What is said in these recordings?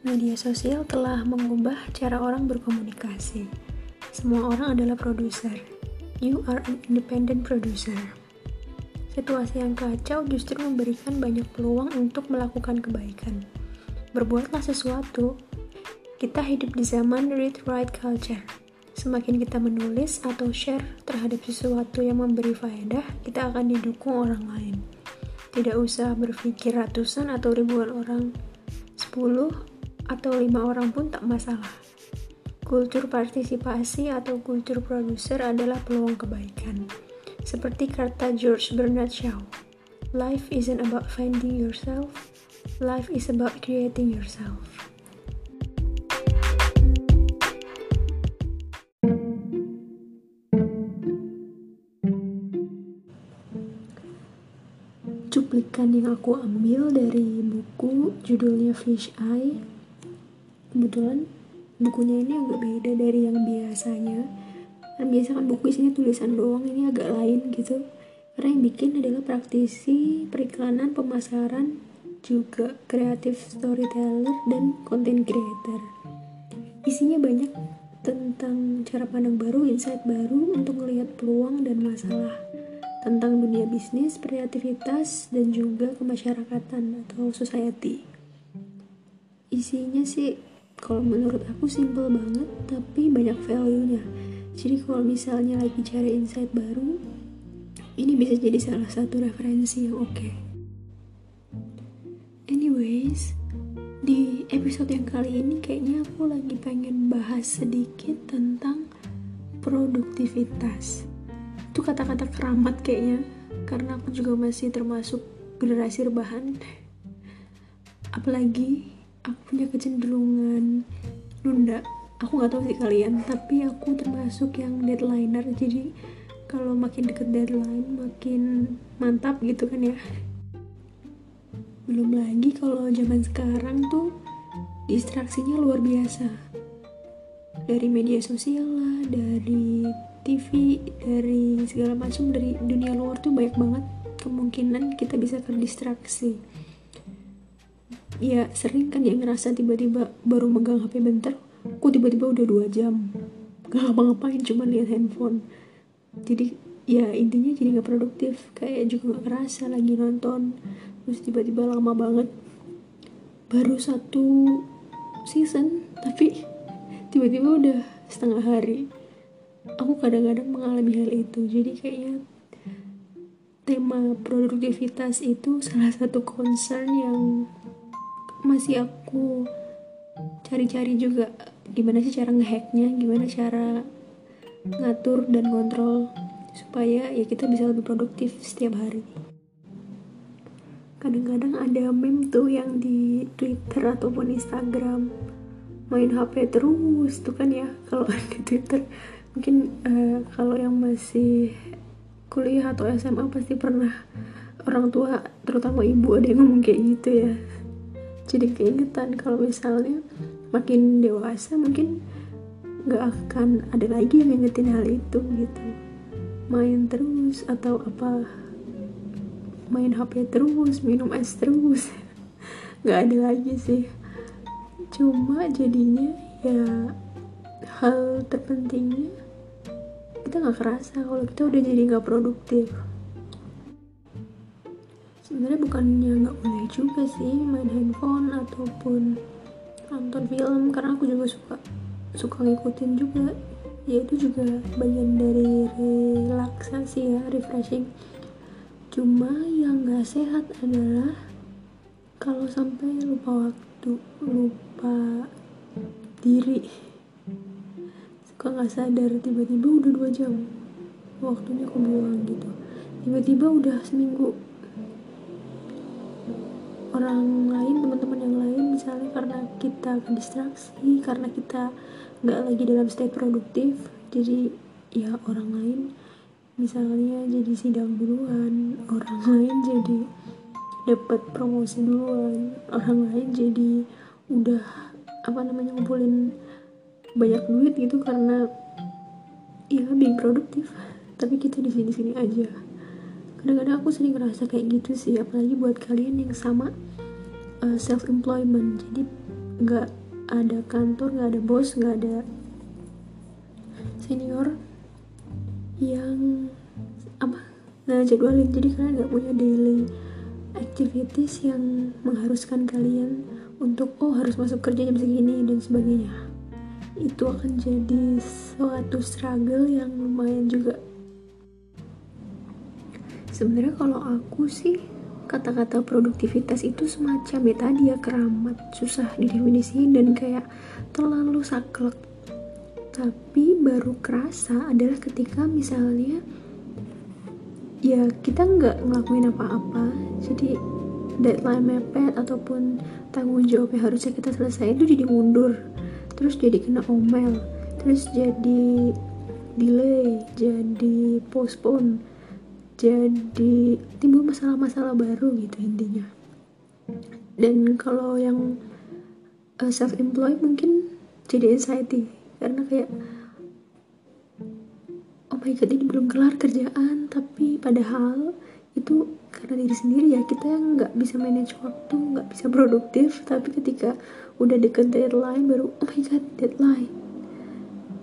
Media sosial telah mengubah cara orang berkomunikasi. Semua orang adalah produser. You are an independent producer. Situasi yang kacau justru memberikan banyak peluang untuk melakukan kebaikan. Berbuatlah sesuatu. Kita hidup di zaman read write culture. Semakin kita menulis atau share terhadap sesuatu yang memberi faedah, kita akan didukung orang lain. Tidak usah berpikir ratusan atau ribuan orang, 10 atau lima orang pun tak masalah. Kultur partisipasi atau kultur produser adalah peluang kebaikan. Seperti kata George Bernard Shaw, Life isn't about finding yourself, life is about creating yourself. Cuplikan yang aku ambil dari buku judulnya Fish Eye kebetulan bukunya ini agak beda dari yang biasanya. Kan biasa kan buku isinya tulisan doang ini agak lain gitu. Karena yang bikin adalah praktisi periklanan pemasaran juga kreatif storyteller dan content creator. Isinya banyak tentang cara pandang baru, insight baru untuk melihat peluang dan masalah tentang dunia bisnis, kreativitas, dan juga kemasyarakatan atau society. Isinya sih kalau menurut aku simple banget tapi banyak value nya jadi kalau misalnya lagi cari insight baru ini bisa jadi salah satu referensi yang oke. Okay. anyways di episode yang kali ini kayaknya aku lagi pengen bahas sedikit tentang produktivitas. Itu kata-kata keramat kayaknya karena aku juga masih termasuk generasi rebahan. Apalagi aku punya kecenderungan nunda. Aku nggak tahu sih kalian tapi aku termasuk yang deadlineer. Jadi kalau makin deket deadline makin mantap gitu kan ya. Belum lagi kalau zaman sekarang tuh distraksinya luar biasa. Dari media sosial lah dari TV dari segala macam dari dunia luar tuh banyak banget kemungkinan kita bisa terdistraksi ya sering kan ya ngerasa tiba-tiba baru megang HP bentar kok tiba-tiba udah dua jam? Gak ngapa-ngapain cuma lihat handphone. Jadi ya intinya jadi nggak produktif. Kayak juga nggak kerasa lagi nonton. Terus tiba-tiba lama banget. Baru satu season tapi tiba-tiba udah setengah hari. Aku kadang-kadang mengalami hal itu. Jadi kayaknya tema produktivitas itu salah satu concern yang masih aku cari-cari juga gimana sih cara ngehacknya gimana cara ngatur dan kontrol supaya ya kita bisa lebih produktif setiap hari. Kadang-kadang ada meme tuh yang di Twitter ataupun Instagram main HP terus tuh kan ya kalau di Twitter. Mungkin uh, kalau yang masih kuliah atau SMA pasti pernah orang tua terutama ibu ada yang ngomong kayak gitu ya jadi keingetan kalau misalnya makin dewasa mungkin nggak akan ada lagi yang ngingetin hal itu gitu. Main terus atau apa main HP terus minum es terus nggak ada lagi sih. Cuma jadinya ya hal terpentingnya kita nggak kerasa kalau kita udah jadi nggak produktif sebenarnya bukannya nggak boleh juga sih main handphone ataupun nonton film karena aku juga suka suka ngikutin juga. Ya itu juga bagian dari relaksasi ya refreshing. Cuma yang nggak sehat adalah kalau sampai lupa waktu lupa diri. Suka nggak sadar tiba-tiba udah dua jam waktunya aku bilang gitu. Tiba-tiba udah seminggu orang lain teman-teman yang lain misalnya karena kita distraksi karena kita nggak lagi dalam state produktif jadi ya orang lain misalnya jadi sidang duluan orang lain jadi dapat promosi duluan orang lain jadi udah apa namanya ngumpulin banyak duit gitu karena ya being produktif tapi kita di sini sini aja kadang-kadang aku sering ngerasa kayak gitu sih apalagi buat kalian yang sama uh, eh, self employment jadi nggak ada kantor nggak ada bos nggak ada senior yang apa nah jadwalin. Jadi kalian nggak punya daily activities yang mengharuskan kalian untuk oh harus masuk kerja jam segini dan sebagainya. Itu akan jadi suatu struggle yang lumayan juga sebenarnya kalau aku sih kata-kata produktivitas itu semacam ya tadi ya keramat susah didefinisikan dan kayak terlalu saklek. Tapi baru kerasa adalah ketika misalnya ya kita nggak ngelakuin apa-apa jadi deadline mepet ataupun tanggung jawab yang harusnya kita selesai itu jadi mundur terus jadi kena omel terus jadi delay jadi postpone jadi timbul masalah-masalah baru gitu intinya. Dan kalau yang uh, self employed mungkin jadi anxiety karena kayak oh my god ini belum kelar kerjaan tapi padahal itu karena diri sendiri ya kita yang nggak bisa manage waktu nggak bisa produktif tapi ketika udah deket deadline baru oh my god deadline.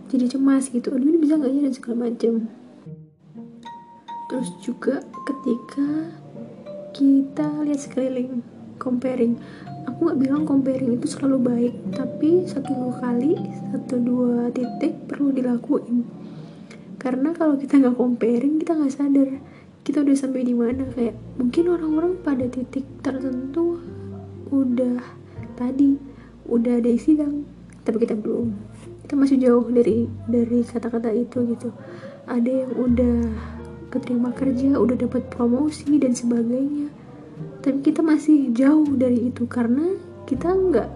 Jadi cemas gitu aduh ini bisa nggak ya? dan segala macam terus juga ketika kita lihat sekeliling comparing. Aku nggak bilang comparing itu selalu baik tapi satu dua kali satu dua titik perlu dilakuin. Karena kalau kita nggak comparing kita nggak sadar kita udah sampai di mana. Kayak mungkin orang-orang pada titik tertentu udah tadi udah ada sidang tapi kita belum. Kita masih jauh dari dari kata-kata itu gitu. Ada yang udah keterima kerja udah dapat promosi dan sebagainya. Tapi kita masih jauh dari itu karena kita nggak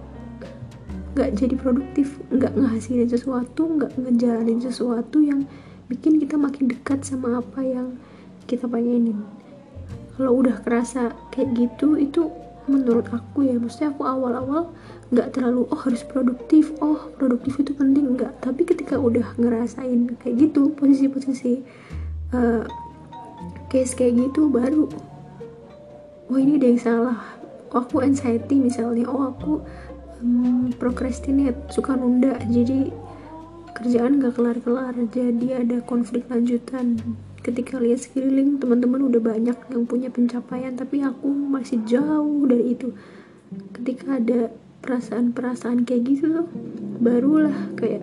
nggak jadi produktif nggak ngehasilin sesuatu nggak ngejalanin sesuatu yang bikin kita makin dekat sama apa yang kita pengenin. Kalau udah kerasa kayak gitu itu menurut aku ya maksudnya aku awal-awal nggak terlalu oh harus produktif oh produktif itu penting. Nggak. Tapi ketika udah ngerasain kayak gitu posisi-posisi uh, case kayak gitu baru. Oh ini ada yang salah. Oh, aku anxiety misalnya. Oh aku um, procrastinate suka nunda. Jadi kerjaan gak kelar-kelar. Jadi ada konflik lanjutan. Ketika lihat sekeliling teman-teman udah banyak yang punya pencapaian tapi aku masih jauh dari itu. Ketika ada perasaan-perasaan kayak gitu tuh barulah kayak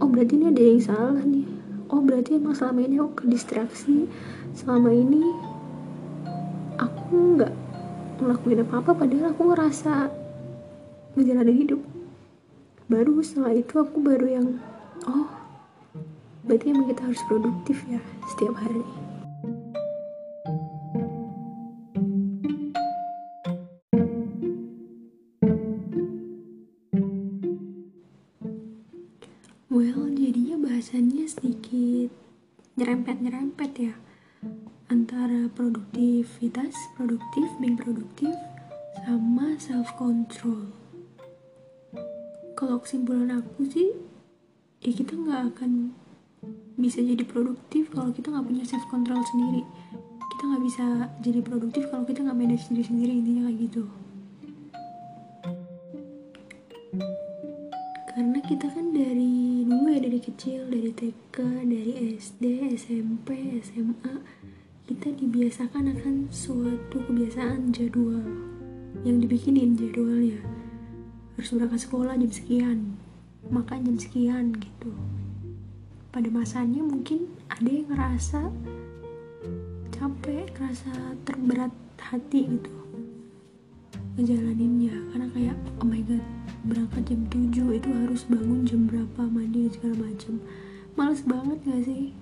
oh berarti ini ada yang salah nih. Oh berarti emang selama ini aku distraksi selama ini aku nggak ngelakuin apa-apa padahal aku ngerasa ngejalanin hidup. Baru setelah itu aku baru yang oh berarti emang kita harus produktif ya setiap hari. Well jadinya bahasannya sedikit nyerempet-nyerempet ya antara produktivitas, produktif, being produktif, sama self control. Kalau kesimpulan aku sih, ya kita nggak akan bisa jadi produktif kalau kita nggak punya self control sendiri kita nggak bisa jadi produktif kalau kita nggak manage diri sendiri intinya kayak gitu karena kita kan dari dulu ya dari kecil dari TK dari SD SMP SMA kita dibiasakan akan suatu kebiasaan jadwal. Yang dibikinin jadwalnya. Harus berangkat sekolah jam sekian makan jam sekian gitu. Pada masanya mungkin ada yang ngerasa capek ngerasa terberat hati gitu. Ngejalaninnya. Karena kayak oh my god berangkat jam 7 itu harus bangun jam berapa mandi segala macam males banget gak sih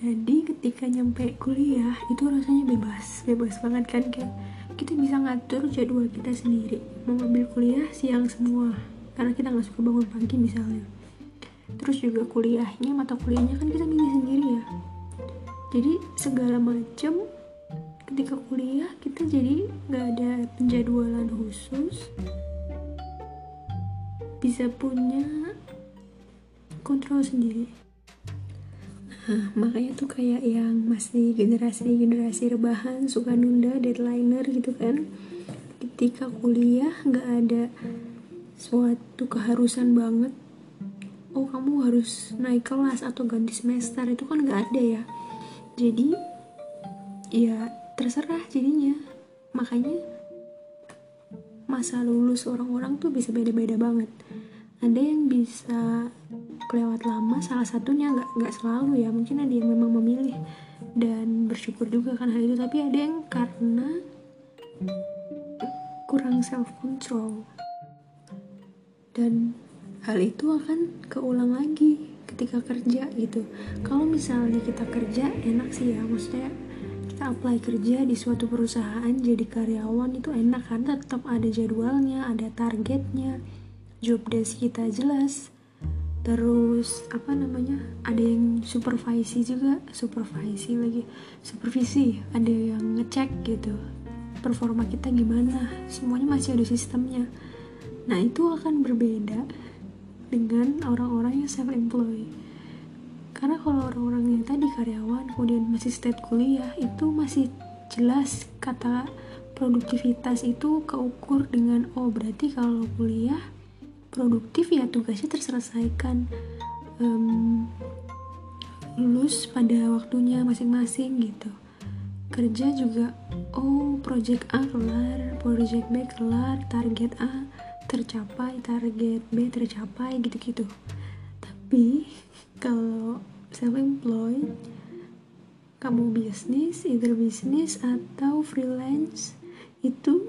jadi ketika nyampe kuliah itu rasanya bebas bebas banget kan kayak kita bisa ngatur jadwal kita sendiri. Mau ambil kuliah siang semua karena kita nggak suka bangun pagi misalnya. Terus juga kuliahnya mata kuliahnya kan kita milih sendiri ya. Jadi segala macam ketika kuliah kita jadi nggak ada penjadwalan khusus. Bisa punya kontrol sendiri nah makanya tuh kayak yang masih generasi-generasi rebahan suka nunda deadlineer gitu kan. Ketika kuliah nggak ada suatu keharusan banget. Oh kamu harus naik kelas atau ganti semester itu kan nggak ada ya. Jadi ya terserah jadinya. Makanya masa lulus orang-orang tuh bisa beda-beda banget ada yang bisa kelewat lama salah satunya nggak nggak selalu ya. Mungkin ada yang memang memilih dan bersyukur juga kan hal itu. Tapi ada yang karena kurang self control dan hal itu akan keulang lagi ketika kerja gitu. Kalau misalnya kita kerja enak sih ya. Maksudnya kita apply kerja di suatu perusahaan jadi karyawan itu enak kan? Tetap ada jadwalnya ada targetnya job desk kita jelas. Terus apa namanya ada yang supervisi juga supervisi lagi. Supervisi ada yang ngecek gitu performa kita gimana semuanya masih ada sistemnya. Nah itu akan berbeda dengan orang-orang yang self employed karena kalau orang-orang yang tadi karyawan kemudian masih state kuliah itu masih jelas kata produktivitas itu keukur dengan oh berarti kalau kuliah produktif ya tugasnya terselesaikan. Um, lulus pada waktunya masing-masing gitu. Kerja juga oh project A kelar project B kelar target A tercapai target B tercapai gitu-gitu. Tapi kalau self employed kamu bisnis either bisnis atau freelance itu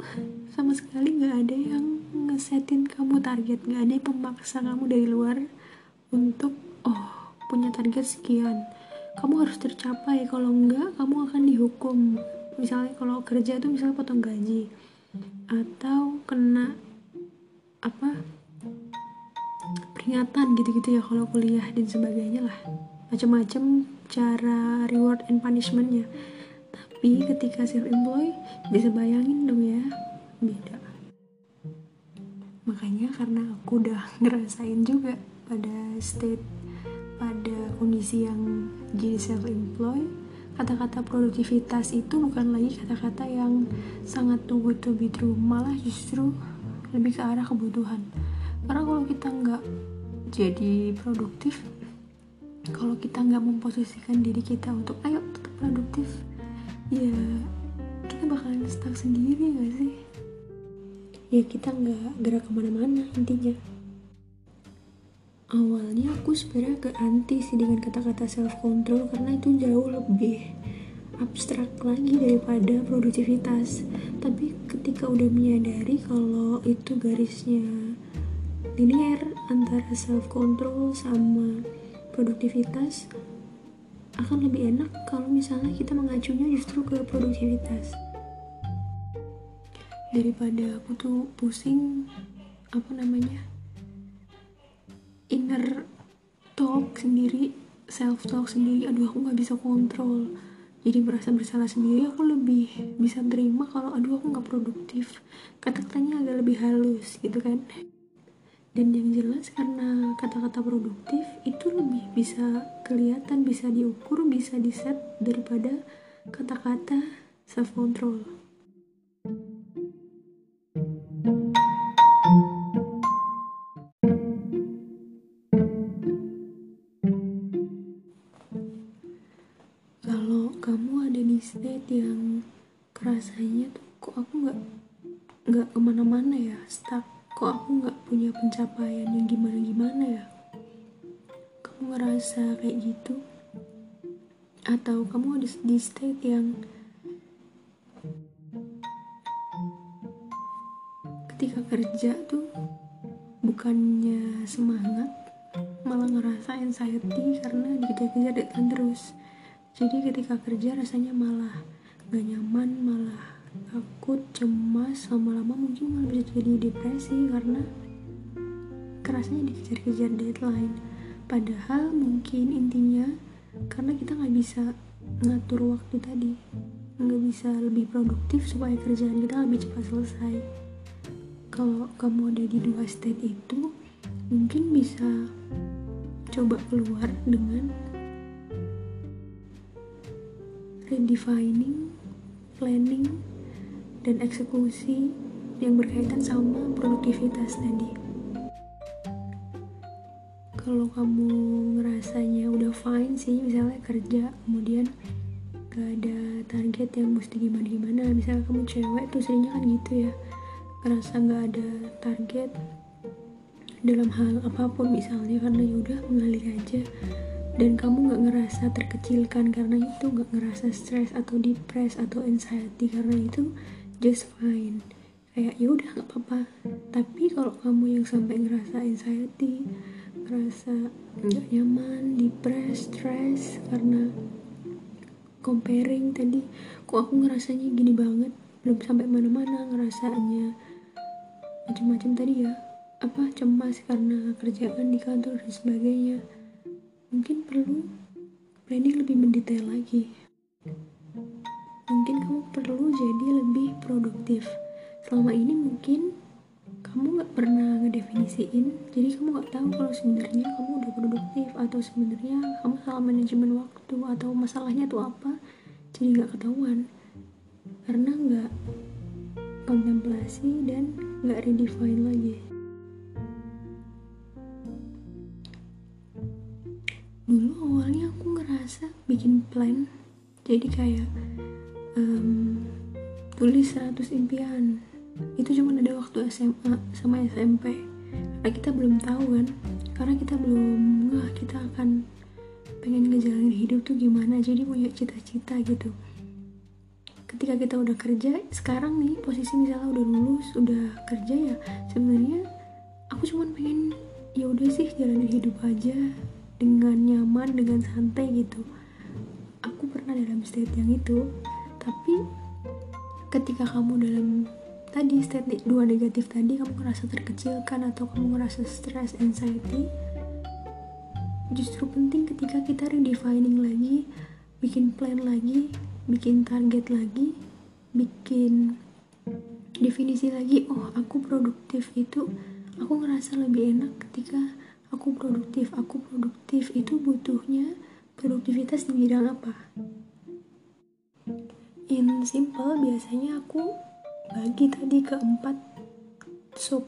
sama sekali nggak ada yang ngesetin kamu target. Nggak ada yang memaksa kamu dari luar untuk oh punya target sekian. Kamu harus tercapai. Kalau enggak kamu akan dihukum. Misalnya kalau kerja tuh misalnya potong gaji atau kena apa peringatan gitu-gitu ya kalau kuliah dan sebagainya lah. Macam-macam cara reward and punishmentnya tapi ketika self employed bisa bayangin dong ya beda. Makanya karena aku udah ngerasain juga pada state pada kondisi yang jadi self employed kata-kata produktivitas itu bukan lagi kata-kata yang sangat too good to be true malah justru lebih ke arah kebutuhan. Karena kalau kita nggak jadi produktif kalau kita nggak memposisikan diri kita untuk ayo tetap produktif ya kita bakalan stuck sendiri gak sih? Ya kita nggak gerak ke mana-mana intinya. Awalnya aku sebenarnya agak anti sih dengan kata-kata self control karena itu jauh lebih abstrak lagi daripada produktivitas. Tapi ketika udah menyadari kalau itu garisnya linear antara self control sama produktivitas akan lebih enak kalau misalnya kita mengacunya justru ke produktivitas. Daripada aku tuh pusing apa namanya inner talk sendiri self talk sendiri. Aduh aku nggak bisa kontrol. Jadi merasa bersalah sendiri aku lebih bisa terima kalau aduh aku nggak produktif. Kata-katanya agak lebih halus gitu kan dan yang jelas karena kata-kata produktif itu lebih bisa kelihatan bisa diukur bisa diset daripada kata-kata self control kalau kamu ada di state yang kerasanya tuh kok aku nggak nggak ke mana-mana ya? Stuck. Kok aku nggak punya pencapaian yang gimana-gimana ya? Kamu ngerasa kayak gitu? Atau kamu ada di state yang ketika kerja tuh bukannya semangat malah ngerasa anxiety karena dikejar-kejar deadline terus. Jadi ketika kerja rasanya malah gak nyaman malah takut cemas lama-lama mungkin malah bisa jadi depresi karena kerasnya dikejar-kejar deadline. Padahal mungkin intinya karena kita nggak bisa ngatur waktu tadi nggak bisa lebih produktif supaya kerjaan kita lebih cepat selesai. Kalau kamu ada di dua state itu mungkin bisa coba keluar dengan redefining planning dan eksekusi yang berkaitan sama produktivitas tadi kalau kamu ngerasanya udah fine sih misalnya kerja kemudian gak ada target yang mesti gimana gimana misalnya kamu cewek tuh seringnya kan gitu ya ngerasa gak ada target dalam hal apa pun misalnya karena yaudah mengalir aja. Dan kamu gak ngerasa terkecilkan karena itu gak ngerasa stres atau depres atau anxiety karena itu just fine. Kayak yaudah gak apa-apa. Tapi kalau kamu yang sampai ngerasa anxiety ngerasa nggak nyaman, depres, stress karena comparing tadi. Kok aku ngerasanya gini banget? Belum sampai mana-mana ngerasanya macam-macam tadi ya. Apa cemas karena kerjaan di kantor dan sebagainya. Mungkin perlu planning lebih mendetail lagi. Mungkin kamu perlu jadi lebih produktif. Selama ini mungkin kamu nggak pernah ngedefinisiin? Jadi kamu nggak tahu kalau sebenarnya kamu udah produktif atau sebenarnya kamu salah manajemen waktu atau masalahnya tuh apa? Jadi nggak ketahuan. Karena nggak kontemplasi dan nggak redefine lagi. Dulu awalnya aku ngerasa bikin plan. Jadi kayak um, tulis 100 impian itu cuma ada waktu SMA sama SMP karena kita belum tahu kan karena kita belum nggak kita akan pengen ngejalanin hidup tuh gimana jadi punya cita-cita gitu. Ketika kita udah kerja sekarang nih posisi misalnya udah lulus udah kerja ya sebenarnya aku cuma pengen ya udah sih jalanin hidup aja dengan nyaman dengan santai gitu. Aku pernah dalam state yang itu tapi ketika kamu dalam tadi state dua negatif tadi kamu ngerasa terkecilkan atau kamu ngerasa stress anxiety? Justru penting ketika kita redefining lagi bikin plan lagi bikin target lagi bikin definisi lagi oh aku produktif itu aku ngerasa lebih enak ketika aku produktif. Aku produktif itu butuhnya produktivitas di bidang apa? In simple biasanya aku bagi tadi keempat. Sub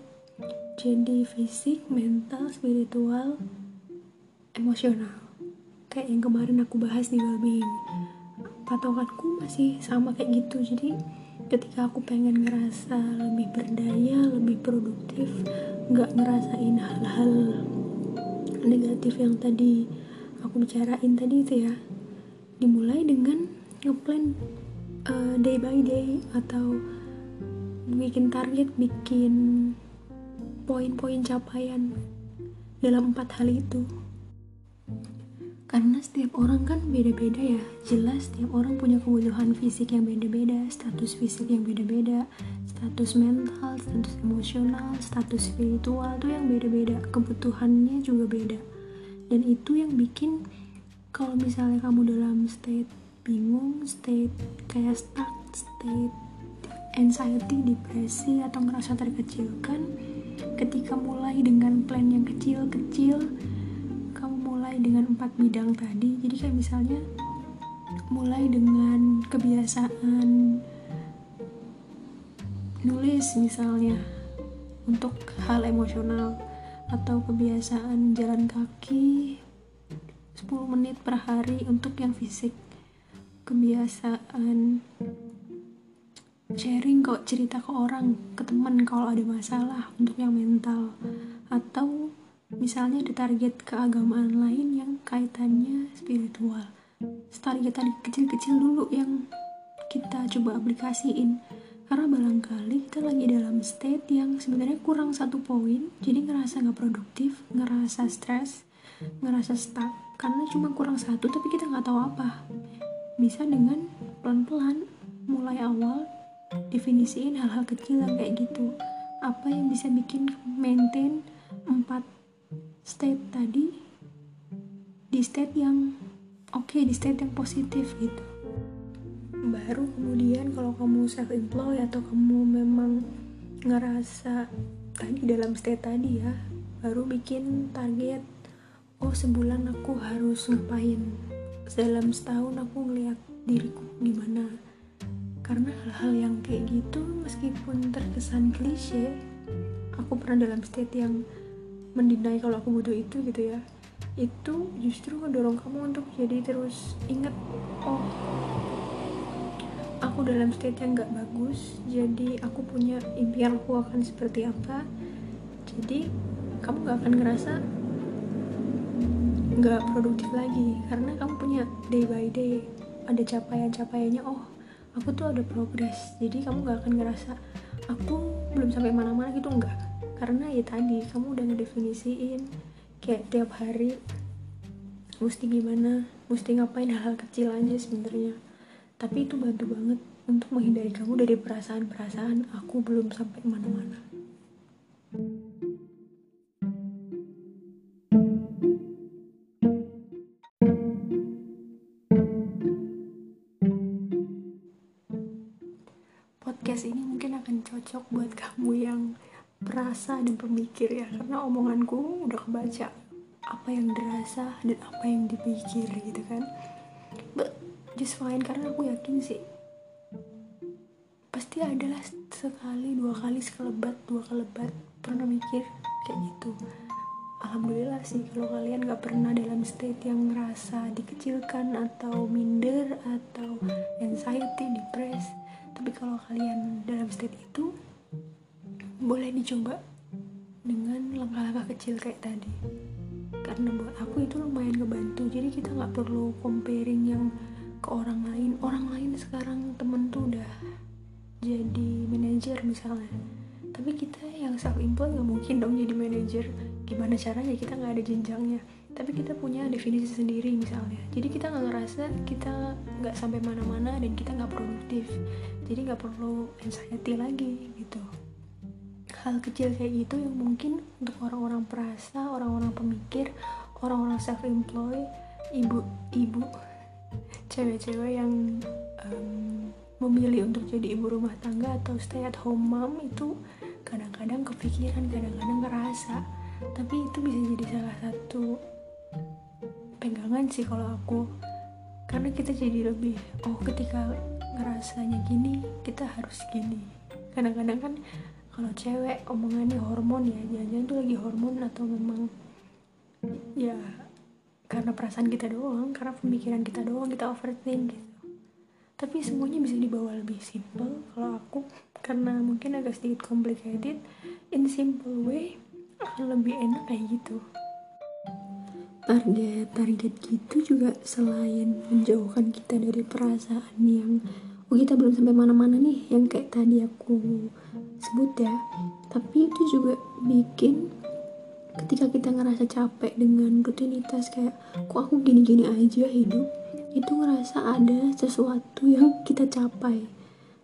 jadi fisik, mental, spiritual, emosional. Kayak yang kemarin aku bahas di wellbeing. Patokanku masih sama kayak gitu. Jadi ketika aku pengen ngerasa lebih berdaya lebih produktif nggak ngerasain hal-hal negatif yang tadi aku bicarain tadi itu ya. Dimulai dengan ngeplan uh, day by day atau bikin target bikin poin-poin capaian dalam empat hal itu. Karena setiap orang kan beda-beda ya. Jelas setiap orang punya kebutuhan fisik yang beda-beda status fisik yang beda-beda status mental status emosional status spiritual tuh yang beda-beda. Kebutuhannya juga beda. Dan itu yang bikin kalau misalnya kamu dalam state bingung state kayak stuck state anxiety, depresi, atau ngerasa terkecilkan ketika mulai dengan plan yang kecil-kecil kamu mulai dengan empat bidang tadi. Jadi kayak misalnya mulai dengan kebiasaan nulis misalnya untuk hal emosional atau kebiasaan jalan kaki 10 menit per hari untuk yang fisik. Kebiasaan sharing kok cerita ke orang ke teman kalau ada masalah untuk yang mental. Atau misalnya ada target keagamaan lain yang kaitannya spiritual. Target tadi kecil-kecil dulu yang kita coba aplikasiin. Karena barangkali kita lagi dalam state yang sebenarnya kurang satu poin jadi ngerasa nggak produktif ngerasa stres ngerasa stuck. Karena cuma kurang satu tapi kita nggak tahu apa. Bisa dengan pelan-pelan mulai awal definisiin hal-hal kecil yang kayak gitu. Apa yang bisa bikin maintain empat state tadi di state yang oke okay, di state yang positif gitu? Baru kemudian kalau kamu self employed atau kamu memang ngerasa tadi dalam state tadi ya baru bikin target oh sebulan aku harus ngapain dalam setahun aku ngeliat diriku gimana karena hal-hal yang kayak gitu meskipun terkesan klise aku pernah dalam state yang mendinai kalau aku butuh itu gitu ya. Itu justru ngedorong kamu untuk jadi terus inget oh aku dalam state yang gak bagus jadi aku punya impian aku akan seperti apa. Jadi kamu gak akan ngerasa gak produktif lagi karena kamu punya day by day ada capaian-capaiannya oh aku tuh ada progres jadi kamu gak akan ngerasa aku belum sampai mana-mana gitu enggak karena ya tadi kamu udah ngedefinisiin kayak tiap hari mesti gimana mesti ngapain hal-hal kecil aja sebenarnya. Tapi itu bantu banget untuk menghindari kamu dari perasaan-perasaan aku belum sampai mana-mana podcast ini mungkin akan cocok buat kamu yang perasa dan pemikir ya karena omonganku udah kebaca apa yang dirasa dan apa yang dipikir gitu kan. But just fine karena aku yakin sih pasti adalah sekali dua kali sekelebat dua kelebat pernah mikir kayak gitu. Alhamdulillah sih kalau kalian gak pernah dalam state yang ngerasa dikecilkan atau minder atau anxiety, depres tapi kalau kalian dalam state itu boleh dicoba dengan langkah-langkah kecil kayak tadi. Karena buat aku itu lumayan ngebantu. Jadi kita nggak perlu comparing yang ke orang lain. Orang lain sekarang temen tuh udah jadi manajer misalnya. Tapi kita yang self employed nggak mungkin dong jadi manajer gimana caranya kita nggak ada jenjangnya. Tapi kita punya definisi sendiri misalnya. Jadi kita nggak ngerasa kita nggak sampai mana-mana dan kita nggak produktif. Jadi nggak perlu anxiety lagi gitu. Hal kecil kayak gitu yang mungkin untuk orang-orang perasa, orang-orang pemikir, orang-orang self employ, ibu-ibu, cewek-cewek yang um, memilih untuk jadi ibu rumah tangga atau stay at home mom itu kadang-kadang kepikiran, kadang-kadang ngerasa, tapi itu bisa jadi salah satu pegangan sih kalau aku. Karena kita jadi lebih oh ketika ngerasanya gini kita harus gini. Kadang-kadang kan kalau cewek omongannya hormon ya jangan-jangan tuh lagi hormon atau memang ya karena perasaan kita doang karena pemikiran kita doang kita overthink gitu. Tapi semuanya bisa dibawa lebih simple kalau aku. Karena mungkin agak sedikit complicated in simple way lebih enak kayak gitu. Target target gitu juga selain menjauhkan kita dari perasaan yang oh kita belum sampai mana-mana nih yang kayak tadi aku sebut ya. Tapi itu juga bikin ketika kita ngerasa capek dengan rutinitas kayak kok aku gini-gini aja hidup? Itu ngerasa ada sesuatu yang kita capai.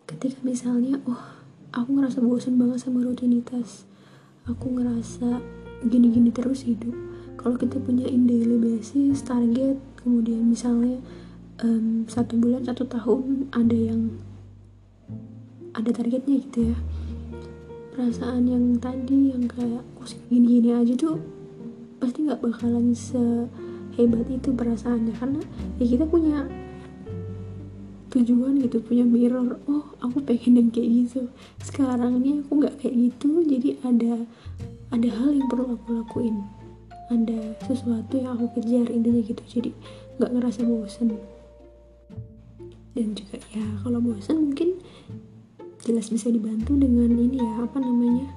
Ketika misalnya oh aku ngerasa bosan banget sama rutinitas aku ngerasa gini-gini terus hidup. Kalau kita punya in daily basis target kemudian misalnya um, satu bulan satu tahun ada yang ada targetnya gitu ya. Perasaan yang tadi yang kayak kok gini-gini aja tuh pasti nggak bakalan sehebat itu perasaannya. Karena ya kita punya tujuan gitu punya mirror. Oh aku pengen yang kayak gitu. Sekarang ini aku nggak kayak gitu jadi ada ada hal yang perlu aku lakuin. Ada sesuatu yang aku kejar intinya gitu. Jadi nggak ngerasa bosen. Dan juga ya kalau bosen mungkin jelas bisa dibantu dengan ini ya apa namanya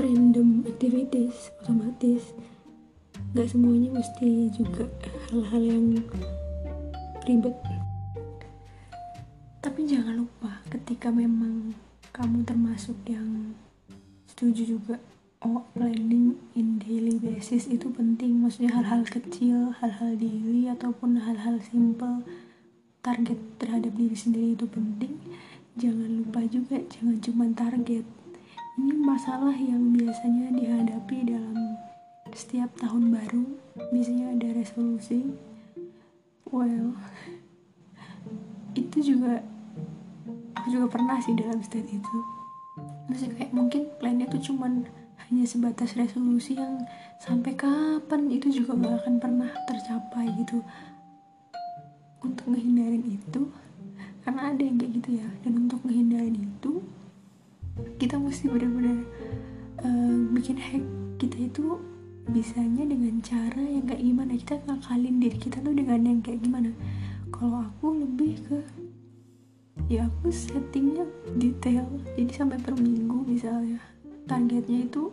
random activities otomatis. Nggak semuanya mesti juga hal-hal yang ribet tapi jangan lupa ketika memang kamu termasuk yang setuju juga oh planning in daily basis itu penting. Maksudnya hal-hal kecil hal-hal daily ataupun hal-hal simple target terhadap diri sendiri itu penting. Jangan lupa juga jangan cuma target. Ini masalah yang biasanya dihadapi dalam setiap tahun baru. Biasanya ada resolusi. Well itu juga aku juga pernah sih dalam state itu. Maksudnya kayak mungkin plannya tuh cuman hanya sebatas resolusi yang sampai kapan itu juga gak akan pernah tercapai gitu. Untuk ngehindarin itu karena ada yang kayak gitu ya. Dan untuk menghindari itu kita mesti benar-benar uh, bikin hack kita itu bisanya dengan cara yang kayak gimana. Kita ngakalin diri kita tuh dengan yang kayak gimana. Kalau aku lebih ke ya aku settingnya detail. Jadi sampai per minggu misalnya. Targetnya itu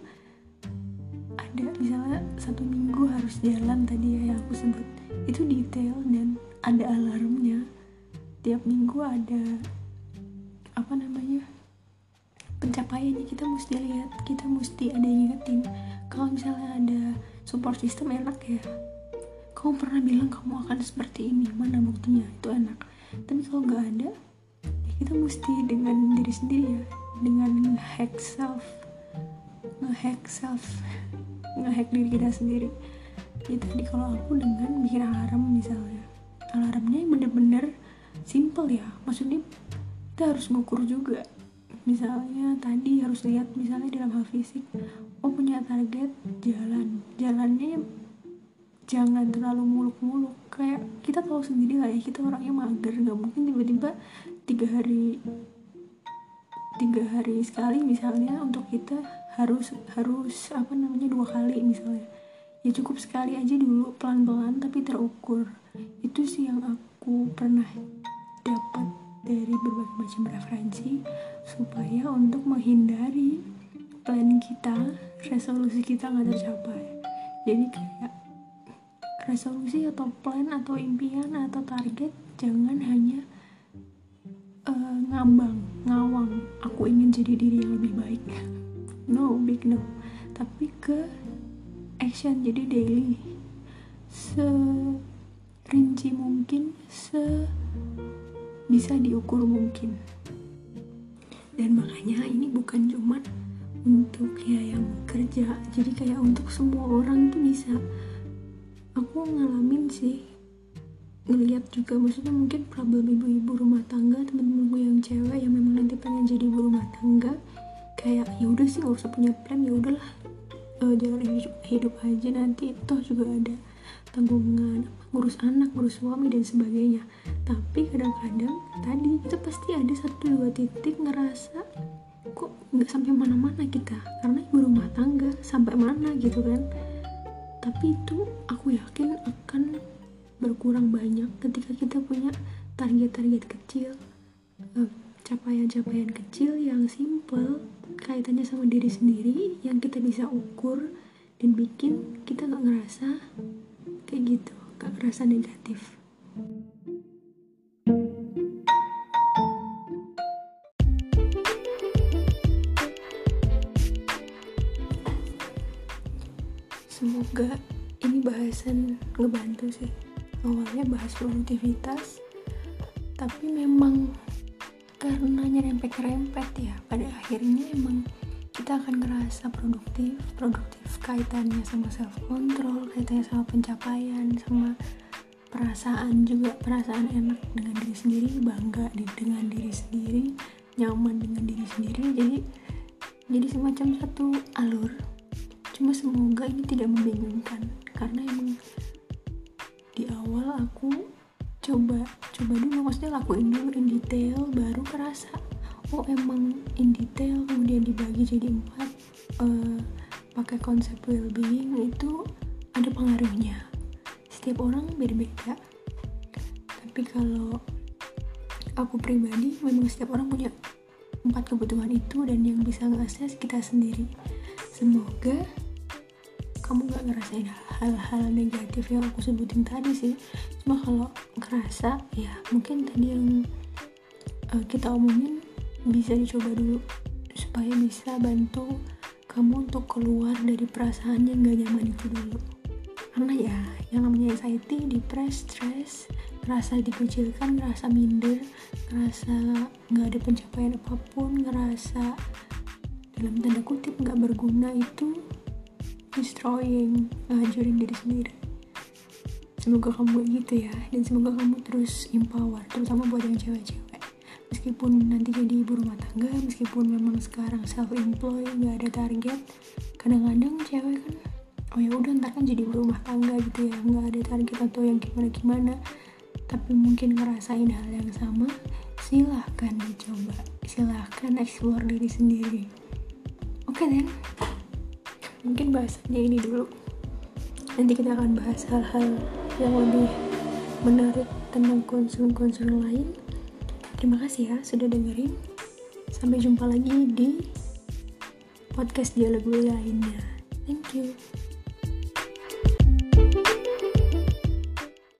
ada misalnya satu minggu harus jalan tadi ya yang aku sebut. Itu detail dan ada alarmnya. Tiap minggu ada apa namanya pencapaiannya. Kita mesti lihat kita mesti ada yang ingetin kalau misalnya ada support system enak ya. Kamu pernah bilang kamu akan seperti ini mana buktinya? Itu enak. Tapi kalau nggak ada kita mesti dengan diri sendiri ya. Dengan hack self. Ngehack self. Ngehack diri kita sendiri. Jadi tadi kalau aku dengan bikin alarm misalnya. Alarmnya bener-bener simple ya. Maksudnya kita harus ngukur juga. Misalnya tadi harus lihat misalnya dalam hal fisik. Oh punya target jalan. Jalannya jangan terlalu muluk-muluk. Kayak kita tahu sendiri lah ya kita orangnya mager. Nggak mungkin tiba-tiba tiga hari tiga hari sekali misalnya untuk kita harus harus apa namanya dua kali misalnya. Ya cukup sekali aja dulu pelan-pelan tapi terukur. Itu sih yang aku pernah dapat dari berbagai macam referensi supaya untuk menghindari plan kita resolusi kita nggak tercapai. Jadi kayak resolusi atau plan atau impian atau target jangan hanya ngambang ngawang. Aku ingin jadi diri yang lebih baik. No big no. Tapi ke action jadi daily. Serinci mungkin se bisa diukur mungkin. Dan makanya ini bukan cuma untuk ya yang kerja. Jadi kayak untuk semua orang tuh bisa. Aku ngalamin sih ngeliat juga maksudnya mungkin problem ibu-ibu rumah tangga temen-temenku yang cewek yang memang nanti pengen jadi ibu rumah tangga kayak ya udah sih gak usah punya plan ya udahlah uh, jalan hidup, hidup aja nanti. Toh juga ada tanggungan ngurus anak ngurus suami dan sebagainya. Tapi kadang-kadang tadi itu pasti ada satu dua titik ngerasa kok nggak sampai mana-mana kita? Karena ibu rumah tangga sampai mana gitu kan. Tapi itu aku yakin akan berkurang banyak ketika kita punya target-target kecil eh, capaian-capaian kecil yang simple kaitannya sama diri sendiri yang kita bisa ukur dan bikin kita nggak ngerasa kayak gitu nggak ngerasa negatif. Semoga ini bahasan ngebantu sih awalnya bahas produktivitas tapi memang karena nyerempet-rempet ya pada akhirnya emang kita akan ngerasa produktif produktif kaitannya sama self control kaitannya sama pencapaian sama perasaan juga perasaan enak dengan diri sendiri bangga dengan diri sendiri nyaman dengan diri sendiri jadi jadi semacam satu alur. Cuma semoga ini tidak membingungkan karena emang di awal aku coba coba dulu maksudnya lakuin dulu in detail baru kerasa oh emang in detail kemudian dibagi jadi empat uh, pakai konsep well-being itu ada pengaruhnya. Setiap orang beda-beda. Tapi kalau aku pribadi memang setiap orang punya empat kebutuhan itu dan yang bisa ngakses kita sendiri. Semoga kamu gak ngerasain hal-hal negatif yang aku sebutin tadi sih. Cuma kalau ngerasa ya mungkin tadi yang uh, kita omongin bisa dicoba dulu supaya bisa bantu kamu untuk keluar dari perasaan yang gak nyaman itu dulu. Karena ya yang namanya anxiety, depress, stress ngerasa dikucilkan, ngerasa minder ngerasa gak ada pencapaian apa pun ngerasa dalam tanda kutip gak berguna itu destroying ngancurin diri sendiri. Semoga kamu gitu ya dan semoga kamu terus empower terutama buat yang cewek-cewek. Meskipun nanti jadi ibu rumah tangga meskipun memang sekarang self employed nggak ada target kadang-kadang cewek kan oh ya udah ntar kan jadi ibu rumah tangga gitu ya. Nggak ada target atau yang gimana gimana tapi mungkin ngerasain hal yang sama silahkan dicoba. Silahkan explore diri sendiri. Oke okay, then mungkin bahasannya ini dulu. Nanti kita akan bahas hal-hal yang lebih menarik tentang konsul-konsul lain. Terima kasih ya sudah dengerin. Sampai jumpa lagi di podcast dialog lainnya. Thank you